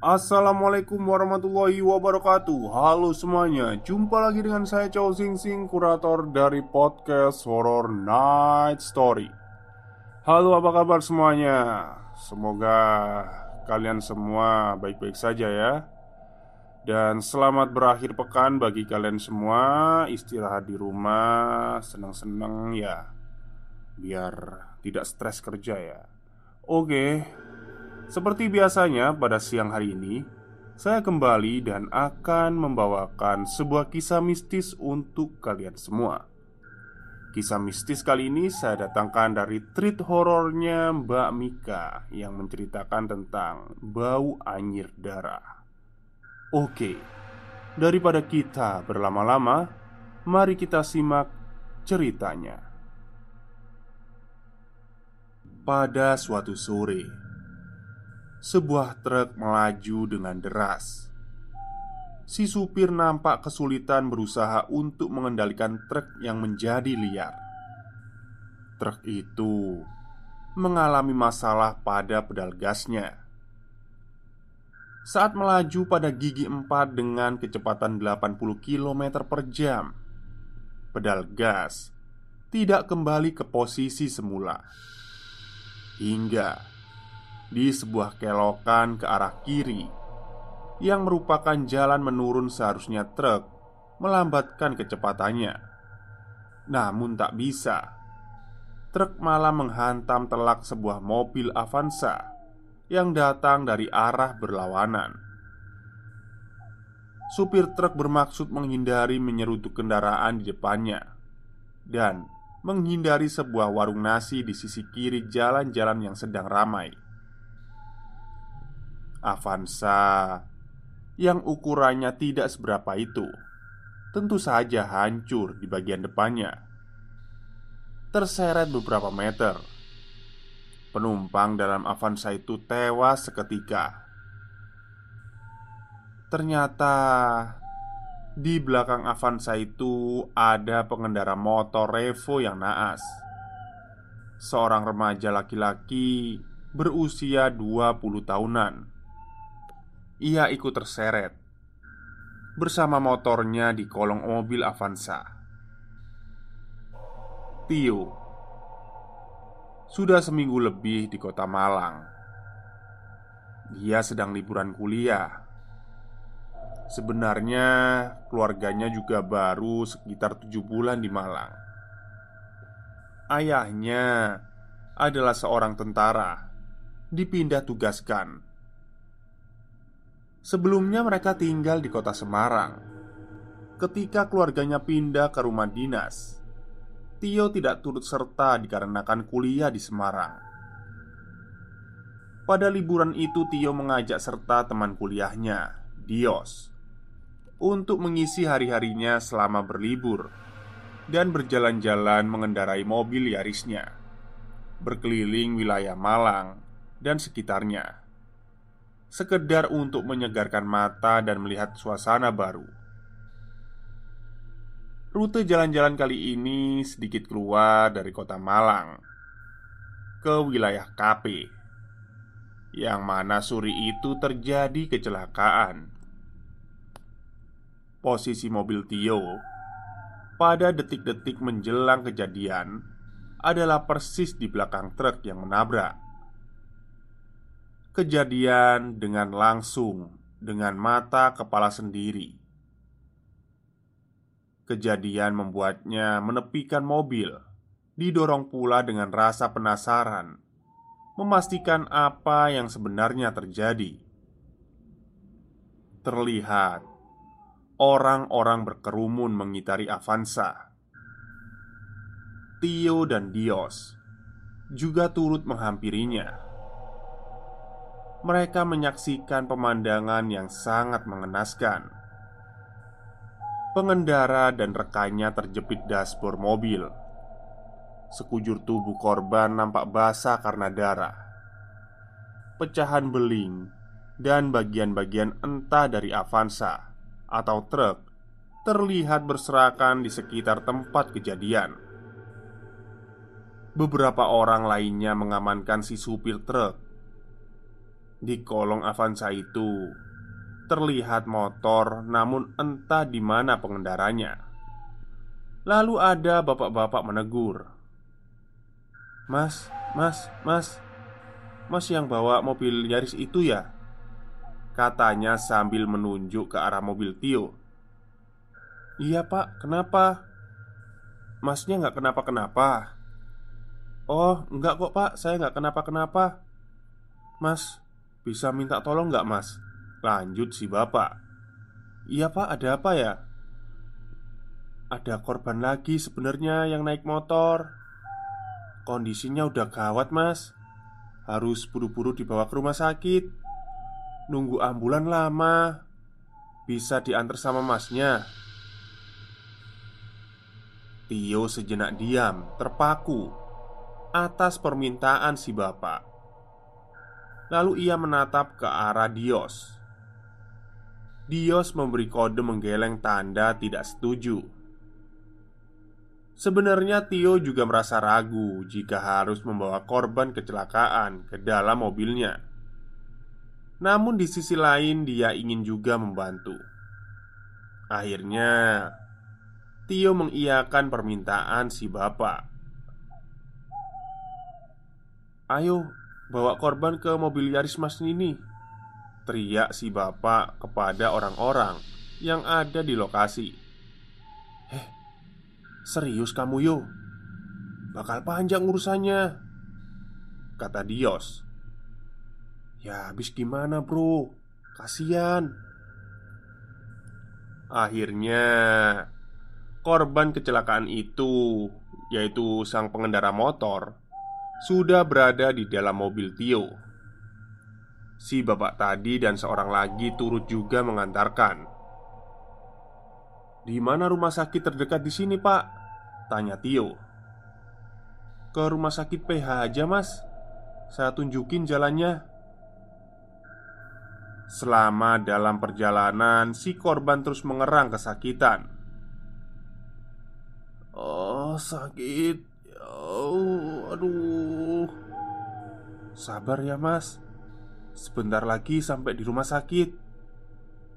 Assalamualaikum warahmatullahi wabarakatuh. Halo semuanya Jumpa lagi dengan saya Chow Sing Sing Kurator dari podcast Horror Night Story. Halo apa kabar semuanya? Semoga kalian semua baik-baik saja ya. Dan selamat berakhir pekan bagi kalian semua. Istirahat di rumah Senang-senang ya. Biar tidak stres kerja ya. Oke seperti biasanya, pada siang hari ini saya kembali dan akan membawakan sebuah kisah mistis untuk kalian semua. Kisah mistis kali ini saya datangkan dari treat horornya Mbak Mika yang menceritakan tentang bau anyir darah. Oke, daripada kita berlama-lama, mari kita simak ceritanya. Pada suatu sore, sebuah truk melaju dengan deras. Si supir nampak kesulitan berusaha untuk mengendalikan truk yang menjadi liar. Truk itu mengalami masalah pada pedal gasnya. Saat melaju pada gigi empat dengan kecepatan 80 km per jam, pedal gas tidak kembali ke posisi semula. Hingga di sebuah kelokan ke arah kiri yang merupakan jalan menurun seharusnya truk melambatkan kecepatannya. Namun tak bisa. Truk malah menghantam telak sebuah mobil Avanza yang datang dari arah berlawanan. Supir truk bermaksud menghindari menyerutuk kendaraan di depannya dan menghindari sebuah warung nasi di sisi kiri jalan-jalan yang sedang ramai. Avanza yang ukurannya tidak seberapa itu tentu saja hancur di bagian depannya. Terseret beberapa meter. Penumpang dalam Avanza itu tewas seketika. Ternyata di belakang Avanza itu ada pengendara motor Revo yang naas. Seorang remaja laki-laki berusia 20 tahunan ia ikut terseret bersama motornya di kolong mobil Avanza. Tio sudah seminggu lebih di kota Malang. Dia sedang liburan kuliah. Sebenarnya keluarganya juga baru sekitar tujuh bulan di Malang. Ayahnya adalah seorang tentara dipindah tugaskan Sebelumnya mereka tinggal di kota Semarang. Ketika keluarganya pindah ke rumah dinas Tio tidak turut serta dikarenakan kuliah di Semarang. Pada liburan itu Tio mengajak serta teman kuliahnya, Dios Untuk mengisi hari-harinya selama berlibur Dan berjalan-jalan mengendarai mobil Yarisnya Berkeliling wilayah Malang dan sekitarnya sekedar untuk menyegarkan mata dan melihat suasana baru. Rute jalan-jalan kali ini sedikit keluar dari kota Malang ke wilayah KP, yang mana suri itu terjadi kecelakaan. Posisi mobil Tio pada detik-detik menjelang kejadian adalah persis di belakang truk yang menabrak. Kejadian dengan langsung dengan mata kepala sendiri. Kejadian membuatnya menepikan mobil, didorong pula dengan rasa penasaran, memastikan apa yang sebenarnya terjadi terlihat orang-orang berkerumun mengitari Avanza. Tio dan Dios juga turut menghampirinya. Mereka menyaksikan pemandangan yang sangat mengenaskan. Pengendara dan rekannya terjepit dashboard mobil. Sekujur tubuh korban nampak basah karena darah. Pecahan beling dan bagian-bagian entah dari Avanza atau truk terlihat berserakan di sekitar tempat kejadian. Beberapa orang lainnya mengamankan si supir truk. Di kolong Avanza itu. Terlihat motor, namun entah di mana pengendaranya. Lalu ada bapak-bapak menegur, "Mas, mas, mas, mas yang bawa mobil Yaris itu ya?" Katanya sambil menunjuk ke arah mobil Tio. Iya pak, kenapa? Masnya nggak kenapa-kenapa. Oh, enggak kok pak, saya nggak kenapa-kenapa. Mas, bisa minta tolong nggak mas? Lanjut si bapak. Iya pak, ada apa ya? Ada korban lagi sebenarnya yang naik motor. Kondisinya udah gawat mas. Harus buru-buru dibawa ke rumah sakit. Nunggu ambulan lama. Bisa diantar sama masnya. Tio sejenak diam, terpaku Atas permintaan si bapak Lalu ia menatap ke arah Dios. Dios memberi kode menggeleng tanda tidak setuju. Sebenarnya Tio juga merasa ragu jika harus membawa korban kecelakaan ke dalam mobilnya. Namun di sisi lain dia ingin juga membantu. Akhirnya Tio mengiyakan permintaan si bapak. Ayo bawa korban ke mobil Yaris Mas ini Teriak si bapak kepada orang-orang yang ada di lokasi. Eh, serius kamu yo? Bakal panjang urusannya Kata Dios. Ya habis gimana bro? Kasian Akhirnya Korban kecelakaan itu Yaitu sang pengendara motor Sudah berada di dalam mobil Tio Si bapak tadi dan seorang lagi turut juga mengantarkan Di mana rumah sakit terdekat di sini pak? Tanya Tio Ke rumah sakit PH aja mas Saya tunjukin jalannya Selama dalam perjalanan, si korban terus mengerang kesakitan. Oh, sakit. Oh, aduh. Sabar ya, Mas. Sebentar lagi sampai di rumah sakit.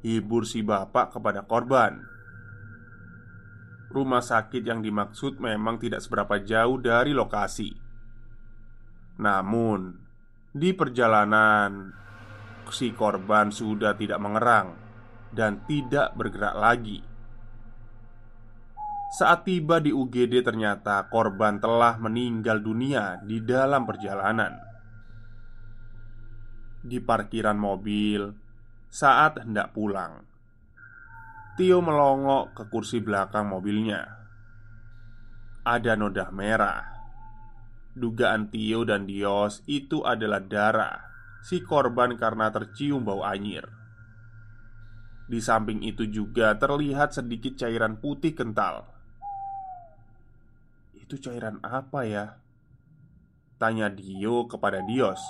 Hibur si bapak kepada korban. Rumah sakit yang dimaksud memang tidak seberapa jauh dari lokasi. Namun, di perjalanan si korban sudah tidak mengerang dan tidak bergerak lagi. Saat tiba di UGD, ternyata korban telah meninggal dunia di dalam perjalanan. Di parkiran mobil, saat hendak pulang, Tio melongok ke kursi belakang mobilnya. Ada noda merah. Dugaan Tio dan Dios itu adalah darah si korban karena tercium bau anyir. Di samping itu juga terlihat sedikit cairan putih kental. Itu cairan apa ya? Tanya Dio kepada Dios.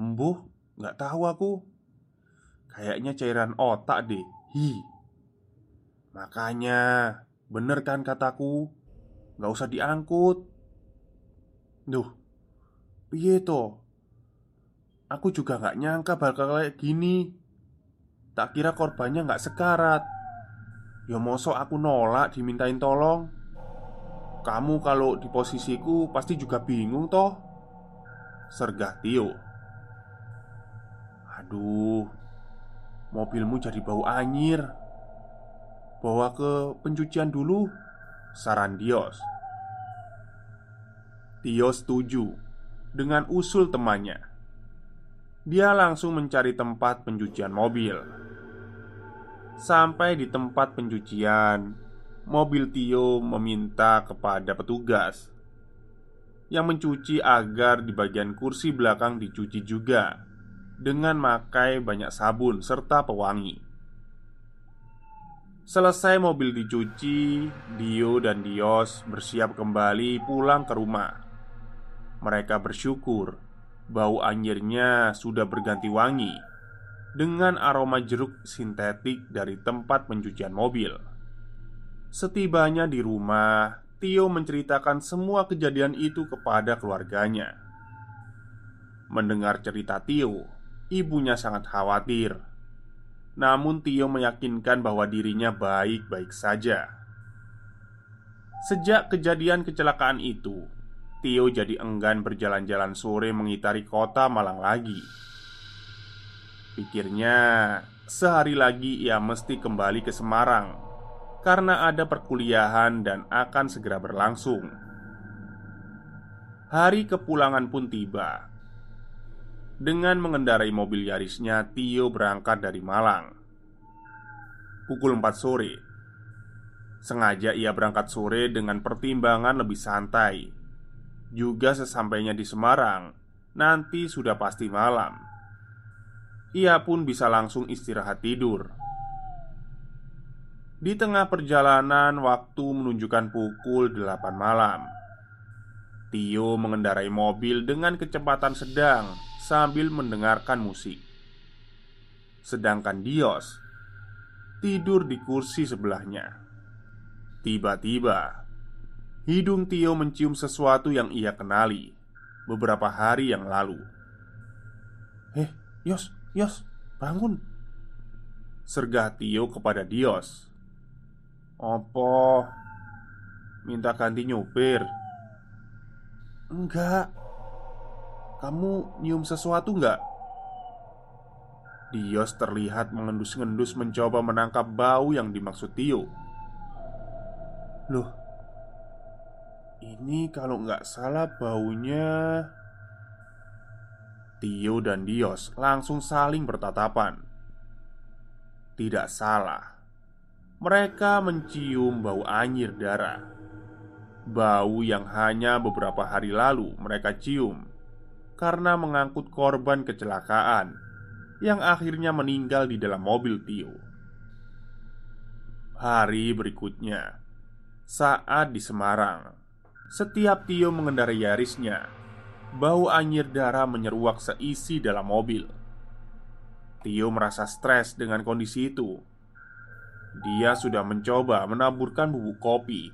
Embuh, nggak tahu aku. Kayaknya cairan otak deh. Hi. Makanya, bener kan kataku? Nggak usah diangkut. Duh, piye toh? Aku juga gak nyangka bakal kayak gini Tak kira korbannya gak sekarat Ya mosok aku nolak dimintain tolong Kamu kalau di posisiku pasti juga bingung toh Sergah Tio Aduh Mobilmu jadi bau anyir. Bawa ke pencucian dulu Saran Dios. Tio setuju Dengan usul temannya. Dia langsung mencari tempat pencucian mobil. Sampai di tempat pencucian, mobil Tio meminta kepada petugas yang mencuci agar di bagian kursi belakang dicuci juga dengan memakai banyak sabun serta pewangi. Selesai mobil dicuci, Dio dan Dios bersiap kembali pulang ke rumah. Mereka bersyukur bau anyirnya sudah berganti wangi dengan aroma jeruk sintetik dari tempat pencucian mobil. Setibanya di rumah, Tio menceritakan semua kejadian itu kepada keluarganya. Mendengar cerita Tio, ibunya sangat khawatir. Namun Tio meyakinkan bahwa dirinya baik-baik saja. Sejak kejadian kecelakaan itu, Tio jadi enggan berjalan-jalan sore mengitari kota Malang lagi. Pikirnya, sehari lagi ia mesti kembali ke Semarang karena ada perkuliahan dan akan segera berlangsung. Hari kepulangan pun tiba. Dengan mengendarai mobil Yarisnya, Tio berangkat dari Malang. Pukul 4 sore. Sengaja ia berangkat sore dengan pertimbangan lebih santai. Juga sesampainya di Semarang, nanti sudah pasti malam ia pun bisa langsung istirahat tidur. Di tengah perjalanan, waktu menunjukkan pukul 8 malam. Tio mengendarai mobil dengan kecepatan sedang sambil mendengarkan musik. Sedangkan Dios tidur di kursi sebelahnya. Tiba-tiba, hidung Tio mencium sesuatu yang ia kenali beberapa hari yang lalu. "Eh, Yos, Yos, bangun Sergah Tio kepada Dios Opo Minta ganti nyupir Enggak Kamu nyium sesuatu enggak? Dios terlihat mengendus-ngendus mencoba menangkap bau yang dimaksud Tio Loh Ini kalau nggak salah baunya Tio dan Dios langsung saling bertatapan. Tidak salah, mereka mencium bau anyir darah. Bau yang hanya beberapa hari lalu mereka cium karena mengangkut korban kecelakaan yang akhirnya meninggal di dalam mobil Tio. Hari berikutnya, saat di Semarang, setiap Tio mengendarai Yarisnya, Bau anyir darah menyeruak seisi dalam mobil. Tio merasa stres dengan kondisi itu. Dia sudah mencoba menaburkan bubuk kopi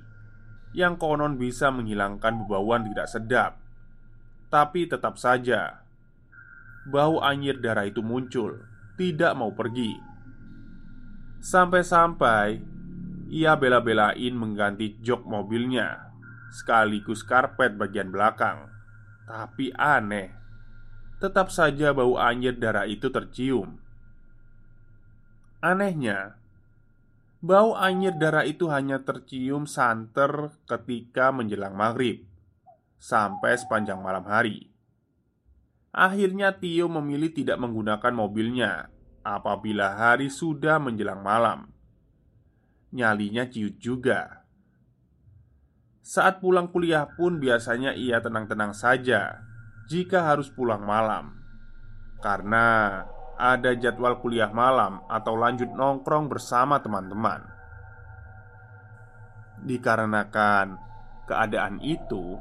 yang konon bisa menghilangkan bebauan tidak sedap, tapi tetap saja bau anyir darah itu muncul, tidak mau pergi. Sampai-sampai ia bela-belain mengganti jok mobilnya sekaligus karpet bagian belakang. Tapi aneh Tetap saja bau anyir darah itu tercium. Anehnya Bau anyir darah itu hanya tercium santer ketika menjelang maghrib Sampai sepanjang malam hari. Akhirnya Tio memilih tidak menggunakan mobilnya Apabila hari sudah menjelang malam. Nyalinya ciut juga. Saat pulang kuliah pun biasanya ia tenang-tenang saja jika harus pulang malam. Karena ada jadwal kuliah malam atau lanjut nongkrong bersama teman-teman. Dikarenakan keadaan itu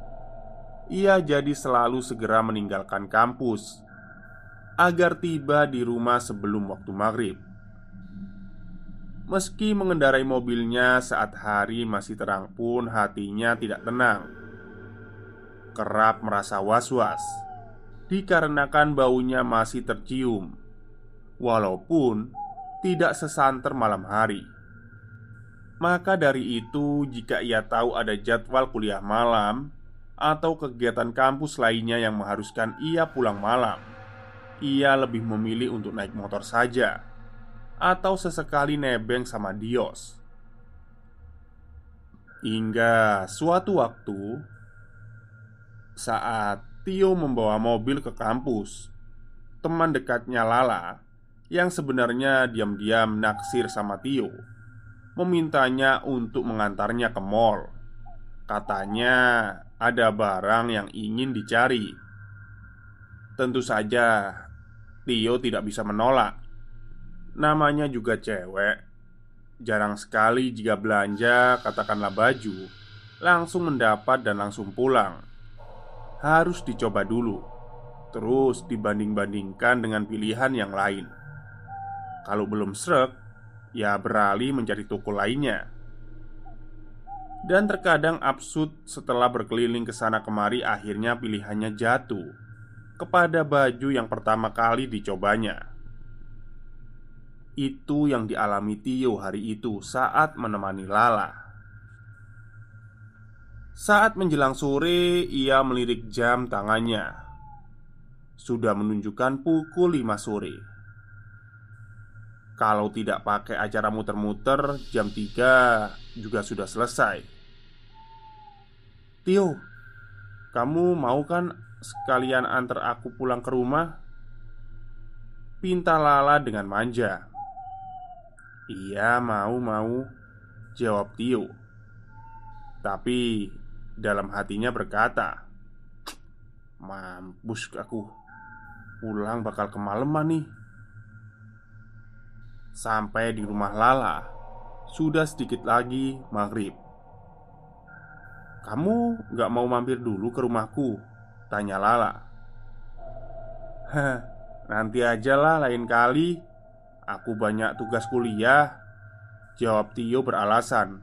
Ia jadi selalu segera meninggalkan kampus Agar tiba di rumah sebelum waktu maghrib. Meski mengendarai mobilnya saat hari masih terang pun hatinya tidak tenang. Kerap merasa was-was Dikarenakan baunya masih tercium Walaupun tidak sesanter malam hari. Maka dari itu, jika ia tahu ada jadwal kuliah malam atau kegiatan kampus lainnya yang mengharuskan ia pulang malam, ia lebih memilih untuk naik motor saja atau sesekali nebeng sama Dios. Hingga suatu waktu, saat Tio membawa mobil ke kampus, teman dekatnya Lala yang sebenarnya diam-diam naksir sama Tio memintanya untuk mengantarnya ke mall. Katanya ada barang yang ingin dicari. Tentu saja, Tio tidak bisa menolak. Namanya juga cewek. Jarang sekali jika belanja, katakanlah baju, langsung mendapat dan langsung pulang. Harus dicoba dulu, terus dibanding-bandingkan dengan pilihan yang lain. Kalau belum srek, ya beralih mencari toko lainnya. Dan terkadang absurd setelah berkeliling ke sana kemari akhirnya pilihannya jatuh kepada baju yang pertama kali dicobanya. Itu yang dialami Tio hari itu saat menemani Lala. Saat menjelang sore, ia melirik jam tangannya. Sudah menunjukkan pukul 5 sore. Kalau tidak pakai acara muter-muter, jam 3 juga sudah selesai. Tio, kamu mau kan sekalian antar aku pulang ke rumah? Pinta Lala dengan manja. Iya, mau, mau, jawab Tio. Tapi dalam hatinya berkata, "Mampus aku, pulang bakal kemalaman nih." Sampai di rumah Lala. Sudah sedikit lagi maghrib. Kamu gak mau mampir dulu ke rumahku? Tanya Lala. Hah, nanti aja lah lain kali. Aku banyak tugas kuliah Jawab Tio beralasan.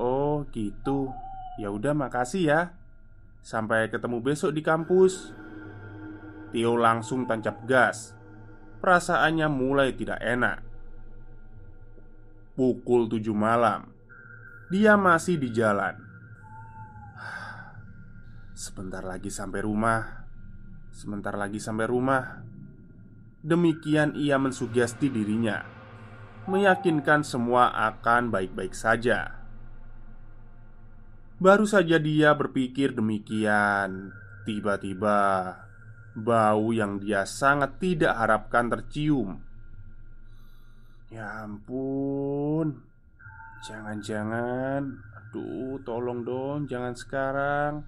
Oh gitu. Ya udah makasih ya. Sampai ketemu besok di kampus. Tio langsung tancap gas perasaannya mulai tidak enak. Pukul tujuh malam, dia masih di jalan. Sebentar lagi sampai rumah, sebentar lagi sampai rumah. Demikian ia mensugesti dirinya, meyakinkan semua akan baik-baik saja. Baru saja dia berpikir demikian, tiba-tiba Bau yang dia sangat tidak harapkan tercium. Ya ampun. Jangan-jangan. Aduh tolong dong jangan sekarang.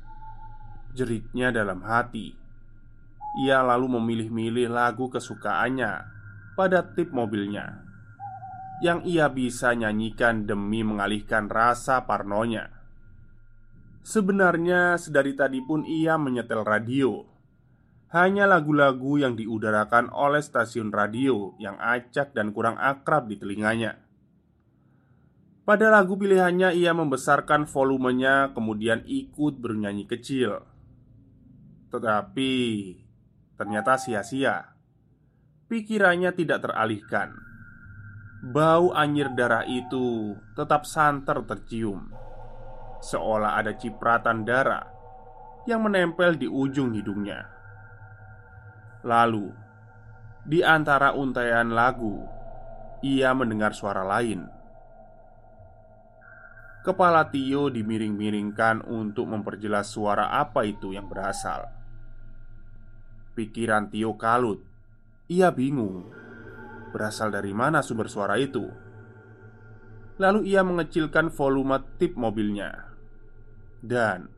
Jeritnya dalam hati. Ia lalu memilih-milih lagu kesukaannya Pada tip mobilnya Yang ia bisa nyanyikan demi mengalihkan rasa parnonya. Sebenarnya sedari tadi pun ia menyetel radio hanya lagu-lagu yang diudarakan oleh stasiun radio yang acak dan kurang akrab di telinganya. Pada lagu pilihannya, ia membesarkan volumenya, kemudian ikut bernyanyi kecil. Tetapi ternyata sia-sia. Pikirannya tidak teralihkan. Bau anyir darah itu tetap santer tercium, seolah ada cipratan darah yang menempel di ujung hidungnya. Lalu, di antara untaian lagu, ia mendengar suara lain. Kepala Tio dimiring-miringkan untuk memperjelas suara apa itu yang berasal. Pikiran Tio kalut. Ia bingung berasal dari mana sumber suara itu. Lalu ia mengecilkan volume tip mobilnya, dan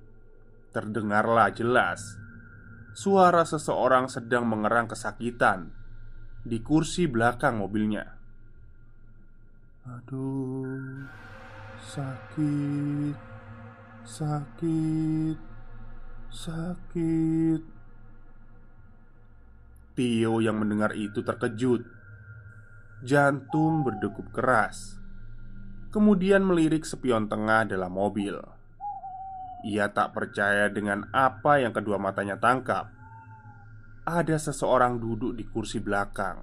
terdengarlah jelas suara seseorang sedang mengerang kesakitan di kursi belakang mobilnya. Aduh, sakit, sakit, sakit. Tio yang mendengar itu terkejut. Jantung berdegup keras. Kemudian melirik spion tengah dalam mobil. Ia tak percaya dengan apa yang kedua matanya tangkap. Ada seseorang duduk di kursi belakang.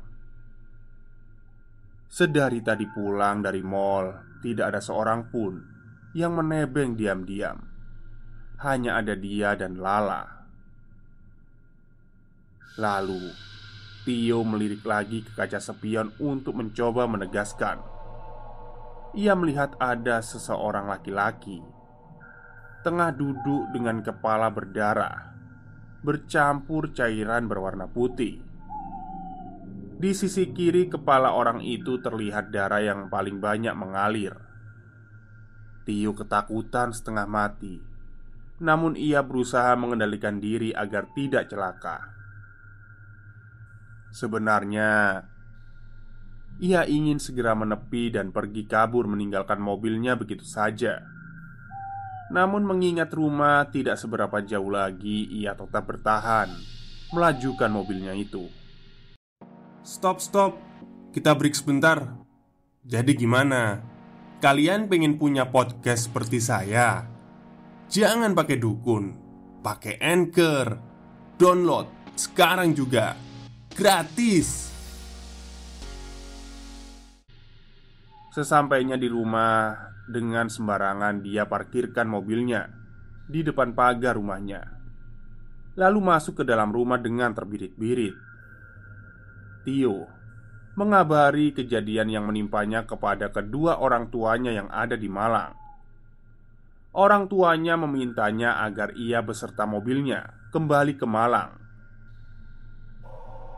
Sedari tadi pulang dari mall, tidak ada seorang pun yang menebeng diam-diam. Hanya ada dia dan Lala. Lalu, Tio melirik lagi ke kaca spion untuk mencoba menegaskan. Ia melihat ada seseorang laki-laki tengah duduk dengan kepala berdarah, bercampur cairan berwarna putih. Di sisi kiri kepala orang itu terlihat darah yang paling banyak mengalir. Tio ketakutan setengah mati, namun ia berusaha mengendalikan diri agar tidak celaka. Sebenarnya, ia ingin segera menepi dan pergi kabur meninggalkan mobilnya begitu saja. Namun mengingat rumah tidak seberapa jauh lagi Ia tetap bertahan Melajukan mobilnya itu. Stop, stop. Kita break sebentar. Jadi gimana? Kalian pengen punya podcast seperti saya? Jangan pakai dukun Pakai anchor. Download sekarang juga. Gratis. Sesampainya di rumah, dengan sembarangan dia parkirkan mobilnya di depan pagar rumahnya, lalu masuk ke dalam rumah dengan terbirit-birit. Tio mengabari kejadian yang menimpanya kepada kedua orang tuanya yang ada di Malang. Orang tuanya memintanya agar ia beserta mobilnya kembali ke Malang.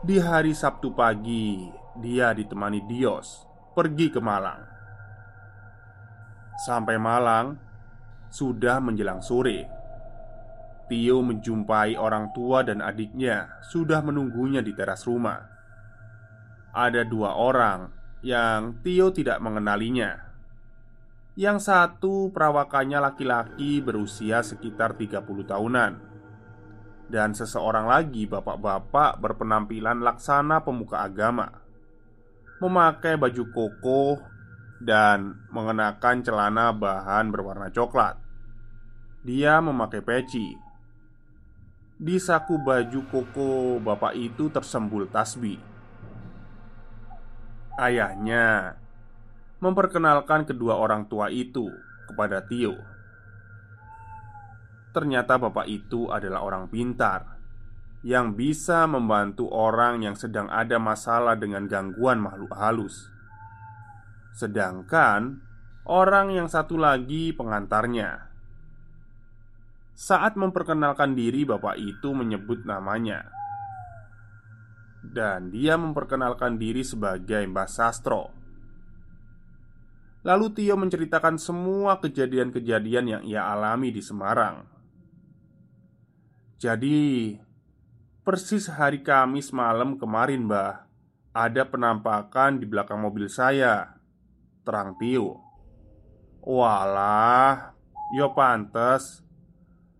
Di hari Sabtu pagi, dia ditemani Dios pergi ke Malang. Sampai Malang Sudah menjelang sore. Tio menjumpai orang tua dan adiknya Sudah menunggunya di teras rumah. Ada dua orang Yang Tio tidak mengenalinya. Yang satu perawakannya laki-laki berusia sekitar 30 tahunan. Dan seseorang lagi bapak-bapak berpenampilan laksana pemuka agama. Memakai baju koko dan mengenakan celana bahan berwarna coklat. Dia memakai peci. Di saku baju koko bapak itu tersembul tasbih. Ayahnya memperkenalkan kedua orang tua itu kepada Tio. Ternyata bapak itu adalah orang pintar yang bisa membantu orang yang sedang ada masalah dengan gangguan makhluk halus. Sedangkan orang yang satu lagi pengantarnya. Saat memperkenalkan diri, bapak itu menyebut namanya, dan dia memperkenalkan diri sebagai Mbah Sastro. Lalu Tio menceritakan semua kejadian-kejadian yang ia alami di Semarang. Jadi, persis hari Kamis malam kemarin, Mbah, ada penampakan di belakang mobil saya terang Tio Walah, yo pantes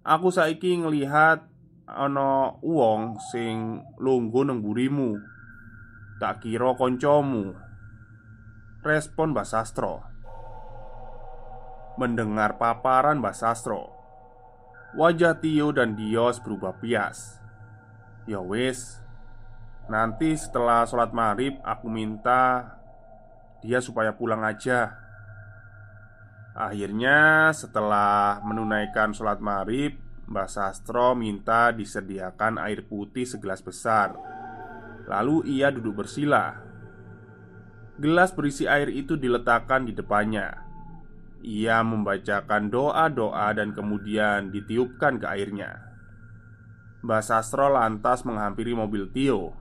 Aku saiki ngelihat ana wong sing lungguh nang burimu. Tak kira koncomu. Respon Mbak Sastro. Mendengar paparan Mbak Sastro, wajah Tio dan Dios berubah pias. Ya wis, nanti setelah sholat maghrib aku minta dia supaya pulang aja. Akhirnya, setelah menunaikan sholat maghrib, Mbak Sastro minta disediakan air putih segelas besar. Lalu ia duduk bersila. Gelas berisi air itu diletakkan di depannya. Ia membacakan doa-doa dan kemudian ditiupkan ke airnya. Mbak Sastro lantas menghampiri mobil Tio.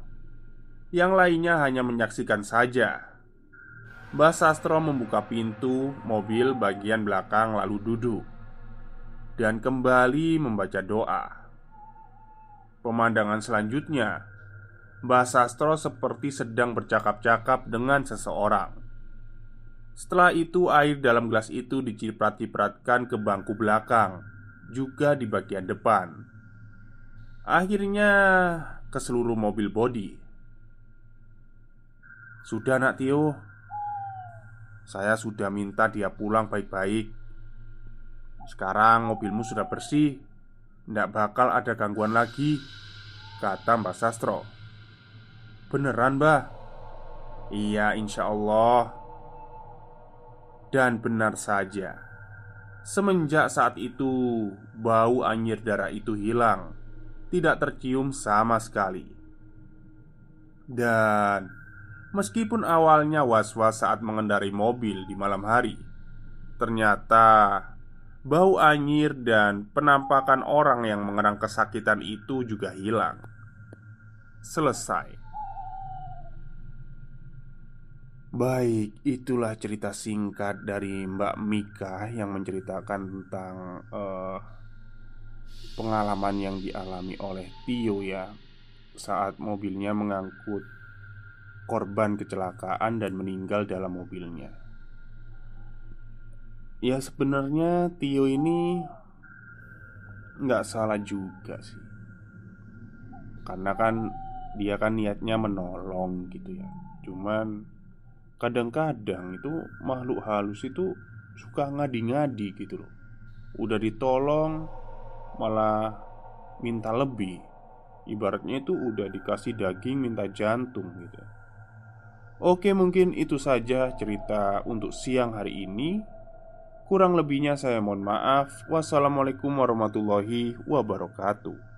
Yang lainnya hanya menyaksikan saja Mbah Sastro membuka pintu mobil bagian belakang lalu duduk Dan kembali membaca doa. Pemandangan selanjutnya Mbah Sastro seperti sedang bercakap-cakap dengan seseorang. Setelah itu air dalam gelas itu diciprat-cipratkan ke bangku belakang Juga di bagian depan. Akhirnya ke seluruh mobil bodi. Sudah nak Tio saya sudah minta dia pulang baik-baik Sekarang mobilmu sudah bersih Tidak bakal ada gangguan lagi Kata Mbak Sastro Beneran mbah? Iya insya Allah Dan benar saja, semenjak saat itu bau anyir darah itu hilang, tidak tercium sama sekali. Dan meskipun awalnya was-was saat mengendarai mobil di malam hari, ternyata bau anyir dan penampakan orang yang mengerang kesakitan itu juga hilang. Selesai. Baik, itulah cerita singkat dari Mbak Mika yang menceritakan tentang uh, pengalaman yang dialami oleh Tio ya saat mobilnya mengangkut korban kecelakaan dan meninggal dalam mobilnya. Ya sebenarnya Tio ini nggak salah juga sih, karena kan dia kan niatnya menolong gitu ya. Cuman kadang-kadang itu makhluk halus itu suka ngadi-ngadi gitu loh Udah ditolong malah minta lebih Ibaratnya itu udah dikasih daging minta jantung gitu Oke mungkin itu saja cerita untuk siang hari ini. Kurang lebihnya saya mohon maaf. Wassalamualaikum warahmatullahi wabarakatuh